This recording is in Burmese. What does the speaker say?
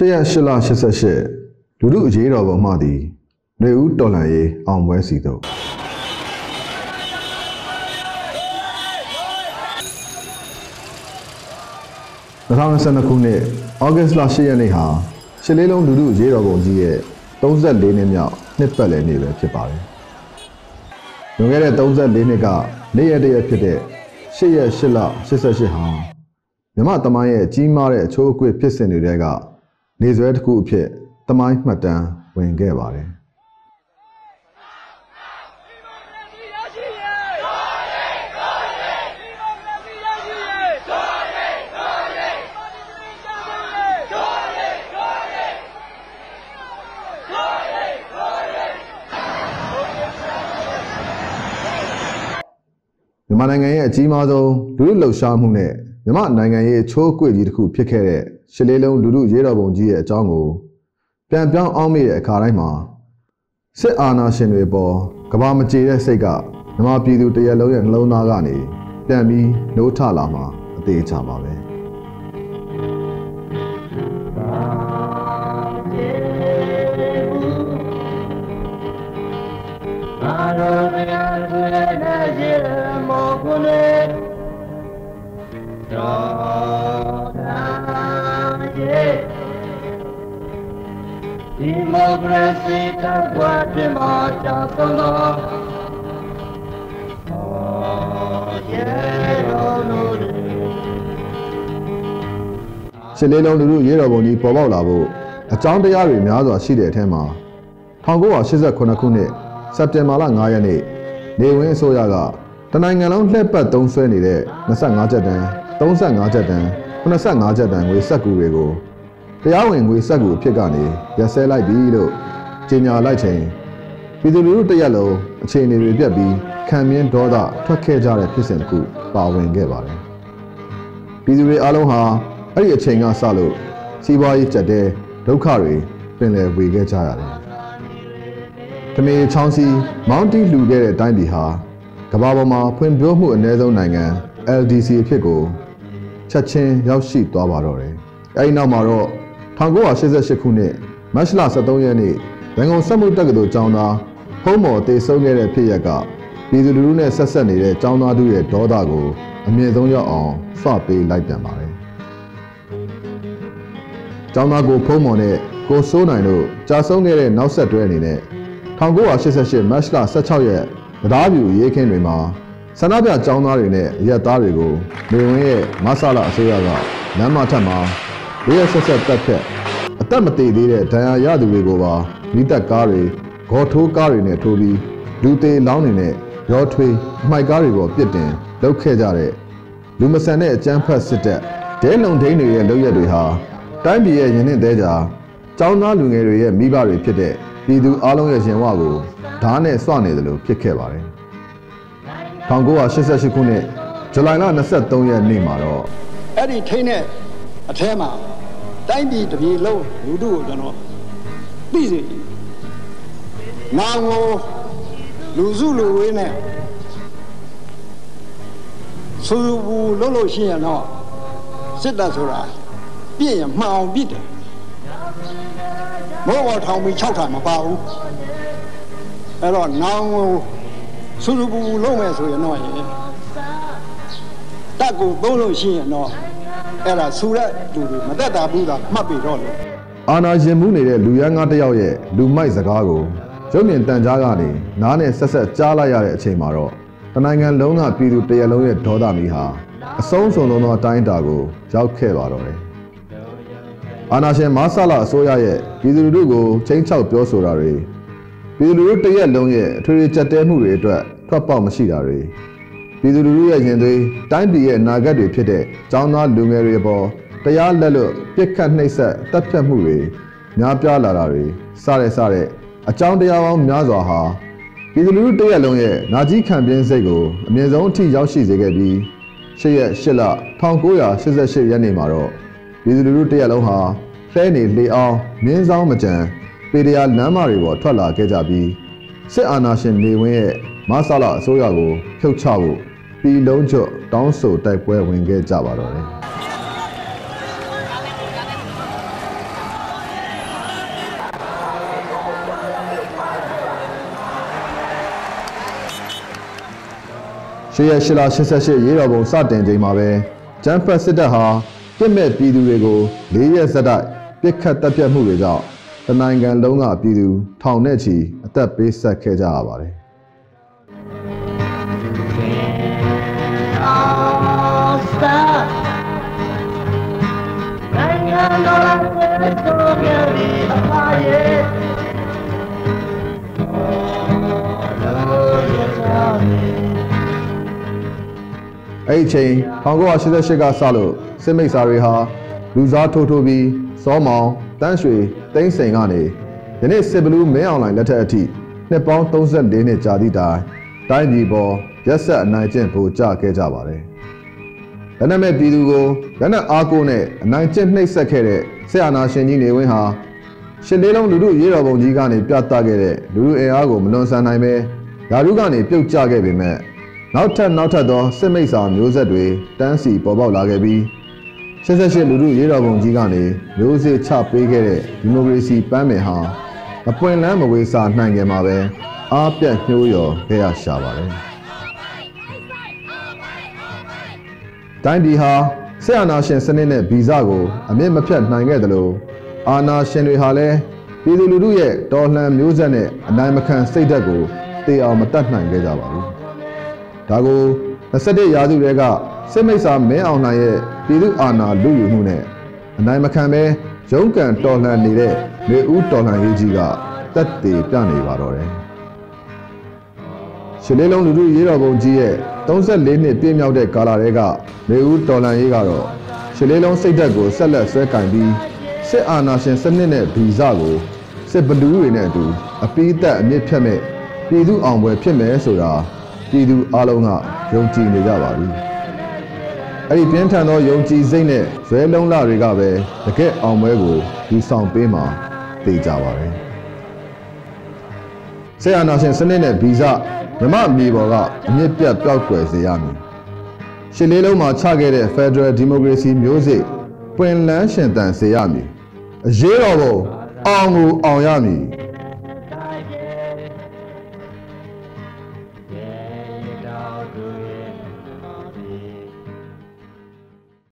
ရှရက်၈လ88လူလူအရေးတော်ပုံမှသည်နေဦးတော်လန်ရေးအောင်ပွဲစီတို့2022ခုနှစ်ဩဂတ်လ10ရက်နေ့ဟာရှစ်လေးလုံးလူလူအရေးတော်ပုံကြီးရဲ့34နှစ်မြောက်နှစ်ပတ်လည်နေ့ပဲဖြစ်ပါတယ်။လွန်ခဲ့တဲ့34နှစ်ကနေ့ရက်တရက်ဖြစ်တဲ့10ရက်10လ88ဟာမြမတမိုင်းရဲ့ကြီးမားတဲ့အချိုးအကွေ့ဖြစ်စဉ်တွေတဲက နေဆွဲတစ်ခုအဖြစ်တမိုင်းမှတ်တမ်းဝင်ခဲ့ပါတယ်မြန်မာနိုင်ငံရဲ့အကြီးမားဆုံးလူလူလှုပ်ရှားမှုနဲ့မြန်မာနိုင်ငံရဲ့ချိုးကွေ့ကြီးတစ်ခုဖြစ်ခဲ့တဲ့ ရှစ်လေးလုံးလူလူရေးတော်ပုံကြီးရဲ့အကြောင်းကိုပြန်ပြောင်းအောင်မိတဲ့အခါတိုင်းမှာစစ်အာဏာရှင်တွေပေါ်ကဘာမကြေတဲ့စိတ်ကမြန်မာပြည်သူတရက်လုံးရဲ့နှလုံးသားကနေပြန်ပြီးနှိုးထလာမှာအသေးချပါပဲအာရောမယဆွေနဲ့ရှိမောကုလေတော် ဒီမိုကရေစီကကွာပြမချသောသောယေရောလိုလေရှစ်လေးလုံးလူလူရေးတော်ပုံကြီးပေါ်ပေါက်လာဖို့အကြောင်းတရားတွေများစွာရှိတဲ့အထက်မှာ1989ခုနှစ်စက်တင်ဘာလ9ရက်နေ့နေဝင်းအစိုးရကတနိုင်ငံလုံးလှည့်ပတ်သုံးစွဲနေတဲ့25ကျပ်တန်း35ကျပ်တန်း85ကျပ်တန်းငွေစက်ကူတွေကို တရားဝင်ငွေစက်ကူအဖြစ်ကနေရက်စဲလိုက်ပြီလို့ကြေညာလိုက်ချိန်ပြည်သူလူထုတရက်လုံးအခြေအနေတွေပြတ်ပြီးခံမြင့်ဒေါသထွက်ခဲ့ကြတဲ့ဖြစ်စဉ်တစ်ခုပါဝင်ခဲ့ပါတယ်ပြည်သူတွေအားလုံးဟာအဲ့ဒီအချိန်ကစလို့စီးပွားရေးကြက်တဲ့ဒုက္ခတွေပင်လယ်ဝေခဲ့ကြရတယ်။တမေချောင်းစီမောင်းတီလှူခဲ့တဲ့တိုင်းပြည်ဟာကမ္ဘာပေါ်မှာဖွံ့ဖြိုးမှုအနည်းဆုံးနိုင်ငံ LDC အဖြစ်ကိုချက်ချင်းရောက်ရှိသွားပါတော့တယ်။အဲဒီနောက်မှာတော့ 1988ခုနှစ်မတ်လ23ရက်နေ့ရန်ကုန်စက်မှုတက္ကသိုလ်ကျောင်းသားဖုံးမော်တေဆုံးခဲ့တဲ့ဖြစ်ရပ်ကပြည်သူလူထုနဲ့ဆက်ဆက်နေတဲ့ကျောင်းသားတို့ရဲ့ဒေါသကိုအမြင့်ဆုံးရောက်အောင်စွပေးလိုက်ပြန်ပါတယ်။ကျောင်းသားကိုဖုံးမော်နဲ့ကိုစိုးနိုင်တို့ကြာဆုံးခဲ့တဲ့နောက်ဆက်တွဲအနေနဲ့1988မတ်လ16ရက်တရားပြူရေးခင်းတွေမှာဆန္ဒပြကျောင်းသားတွေနဲ့ရက်သားတွေကိုနေဝင်ရဲ့မဆလာအစိုးရကလမ်းမထက်မှာ ရဲဆက်ဆက်တက်ဖြတ်အသက်မသေးသေးတဲ့ဒဏ်ရာရသူတွေကိုပါမိသက်ကားတွေဂေါ်ထိုးကားတွေနဲ့ထိုးပြီးလူသေးလောင်းနေနဲ့ရောထွေးအမိုက်ကားတွေပေါ်ပြစ်တင်လှုပ်ခဲ့ကြတဲ့လူမဆန်တဲ့အကြမ်းဖက်စစ်တပ်ဒဲလုံဒိန်းတွေရဲ့လုပ်ရက်တွေဟာတိုင်းပြည်ရဲ့ရင်းနှင်းသေးကြကျောင်းသားလူငယ်တွေရဲ့မိဘတွေဖြစ်တဲ့ပြည်သူအလုံးရဲ့ရင်ဝကိုဓာတ်နဲ့စွနေတယ်လို့ဖြစ်ခဲ့ပါတယ်1988ခုနှစ်ဇူလိုင်လ23ရက်နေ့မှာတော့အဲ့ဒီထိန်းတဲ့အထဲမှာ တိုင်းပြည်တစ်ပြည်လုံးလူတို့ကိုကျွန်တော်သိစေချင်တယ်။နာငိုလူစုလူဝေးနဲ့စူဘူးလုံးလို့ရှိရင်တော့စစ်တပ်ဆိုတာပြည့်ရင်မှန်အောင်ပြစ်တယ်။မောဘောထောင်ပြီး6ထာမပါဘူး။အဲ့တော့နာငိုစူဘူးလုံးမယ်ဆိုရင်တော့ရင်တက်ကိုသုံးလို့ရှိရင်တော့ အဲ့ဒါဆူတဲ့လူတွေမတက်တာဘူးသာမှတ်ပြီးတော့လို့အာနာရင်မှုနေတဲ့လူရန်ကားတစ်ယောက်ရဲ့လူမိုက်စကားကိုရုပ်မြင်တန်ကြားကနေနားနဲ့ဆက်ဆက်ကြားလိုက်ရတဲ့အချိန်မှာတော့တနိုင်ငံလုံးကပြည်သူတရက်လုံးရဲ့ဒေါသမီဟာအဆုံးစုံသောအတိုင်းအတာကိုရောက်ခဲ့ပါတော့တယ်။အာနာရှင်မဆလာအစိုးရရဲ့ပြည်သူလူထုကိုချင်းချောက်ပြောဆိုတာတွေပြည်သူလူထုတရက်လုံးရဲ့အထွေထွေကြက်တဲမှုတွေအတွက်ထွက်ပေါက်မရှိတာတွေ ပြည်သူလူထုရဲ့ရင်သွေးတိုင်းပြည်ရဲ့အနာဂတ်တွေဖြစ်တဲ့ចောင်းသားလူငယ်တွေပေါ်တရားလက်လွတ်ပြစ်ခတ်နှိပ်စက်တပ်ဖြတ်မှုတွေများပြားလာတာတွေစတဲ့စတဲ့အကြောင်းတရားပေါင်းများစွာဟာပြည်သူလူထုတရက်လုံးရဲ့နာကြီးခံပြင်းစိတ်ကိုအမြင့်ဆုံးအထိရောက်ရှိစေခဲ့ပြီး၈ရက်၈လ1988ရက်နေ့မှာတော့ပြည်သူလူထုတရက်လုံးဟာလှဲနေလေအောင်မြင်းဆောင်မကြံပေတရာလမ်းမတွေပေါ်ထွက်လာခဲ့ကြပြီးစစ်အာဏာရှင်နေဝင်းရဲ့မဆလာအစိုးရကိုဖြုတ်ချဖို့ ပြည်လုံးကျွတ်တောင်းဆိုတိုက်ပွဲဝင်ခဲ့ကြပါတော့တယ်ရှေ့ရရှိလာ88ရေတော်ပုံစတင်ချိန်မှာပဲဂျမ်ဖတ်စစ်တပ်ဟာပြစ်မဲ့ပြည်သူတွေကို၄ရက်ဆက်တိုက်ပြစ်ခတ်တပ်ဖြတ်မှုတွေကြောင့်တနိုင်ငံလုံးကပြည်သူထောင်နဲ့ချီအသက်ပေးဆက်ခဲ့ကြရပါတယ် Stop. နိုင်ငံတော်ရဲ့တို့ရဲ့အပါရဲ့လို့ရကြတယ်အဲ့ဒီအချိန်1988ကစလို့စစ်မိတ်စာတွေဟာလူစားထိုးထိုးပြီးစောမောင်တန်းရွှေတိမ့်စိန်ကနေယနေ့စစ်ဘလူးမင်းအောင်လိုင်လက်ထက်အထိနှစ်ပေါင်း34နှစ်ကြာသည့်တိုင်တိုင်းပြည်ပေါ်ရက်ဆက်အနိုင်ကျင့်ဖို့ကြခဲ့ကြပါတယ်။ လက်နက်မဲ့ပြည်သူကိုလက်နက်အားကိုးနဲ့အနိုင်ကျင့်နှိပ်စက်ခဲ့တဲ့ဆရာနာရှင်ကြီးနေဝင်းဟာရှစ်လေးလုံးလူမှုရေးတော်ပုံကြီးကနေပြသခဲ့တဲ့လူမှုအင်အားကိုမလွန်ဆန်နိုင်ပဲယာရုကနေပြုတ်ကျခဲ့ပေမဲ့နောက်ထပ်နောက်ထပ်သောစစ်မိတ်စာမျိုးဆက်တွေတန်းစီပေါ်ပေါက်လာခဲ့ပြီး88လူမှုရေးတော်ပုံကြီးကနေမျိုးစေ့ချပေးခဲ့တဲ့ဒီမိုကရေစီပန်းပင်ဟာအပွင့်လန်းမဝေးစာနိုင်ကြမှာပဲအားပြတ်ညှိုးရော်ခဲ့ရရှာပါတယ်။ တိုင်းပြည်ဟာဆရာနာရှင်စနစ်နဲ့ဗီဇကိုအမြင့်မဖြတ်နိုင်ခဲ့တယ်လို့အာနာရှင်တွေဟာလည်းပြည်သူလူထုရဲ့တော်လှန်မျိုးဆက်နဲ့အနိုင်မခံစိတ်ဓာတ်ကိုတေအောင်မတတ်နိုင်ခဲ့ကြပါဘူး။ဒါကို21ရာစုတဲကစစ်မိတ်စာမင်းအောင်လှိုင်ရဲ့ပြည်သူအာဏာလူယူမှုနဲ့အနိုင်မခံပဲရုန်းကန်တော်လှန်နေတဲ့လေဦးတော်လှန်ရေးကြီးကတက်တည်ပြနေပါတော့တယ်။ ရှစ်လေးလုံးလူထုရေးတော်ပုံကြီးရဲ့34နှစ်ပြည့်မြောက်တဲ့ကာလတဲကလေဦးတော်လှန်ရေးကတော့ရှစ်လေးလုံးစိတ်ဓာတ်ကိုဆက်လက်ဆွဲကင်ပြီးစစ်အာဏာရှင်စနစ်နဲ့ဗီဇကိုစစ်ဘလူးတွေနဲ့အတူအပိသက်အမြင့်ဖြတ်မဲ့ပြည်သူအောင်ပွဲဖြစ်မယ်ဆိုတာပြည်သူအလုံးကယုံကြည်နေကြပါပြီ။အဲ့ဒီပြင်းထန်သောယုံကြည်စိတ်နဲ့ဇွဲလုံးလာတွေကပဲတကက်အောင်ပွဲကိုဒီဆောင်ပေးမှာသိကြပါပဲ။ ဆရာနာရှင်စနစ်နဲ့ဗီဇမြမမြေပေါ်ကအမြင့်ပြတ်ပျောက်ကွယ်စေရမည်။ရှစ်လေးလုံးမှာချခဲ့တဲ့ Federal Democracy မျိုးစေ့ပွင့်လန်းရှင်သန်စေရမည်။အရေးတော်ပုံအောင်ကိုအောင်ရမည်။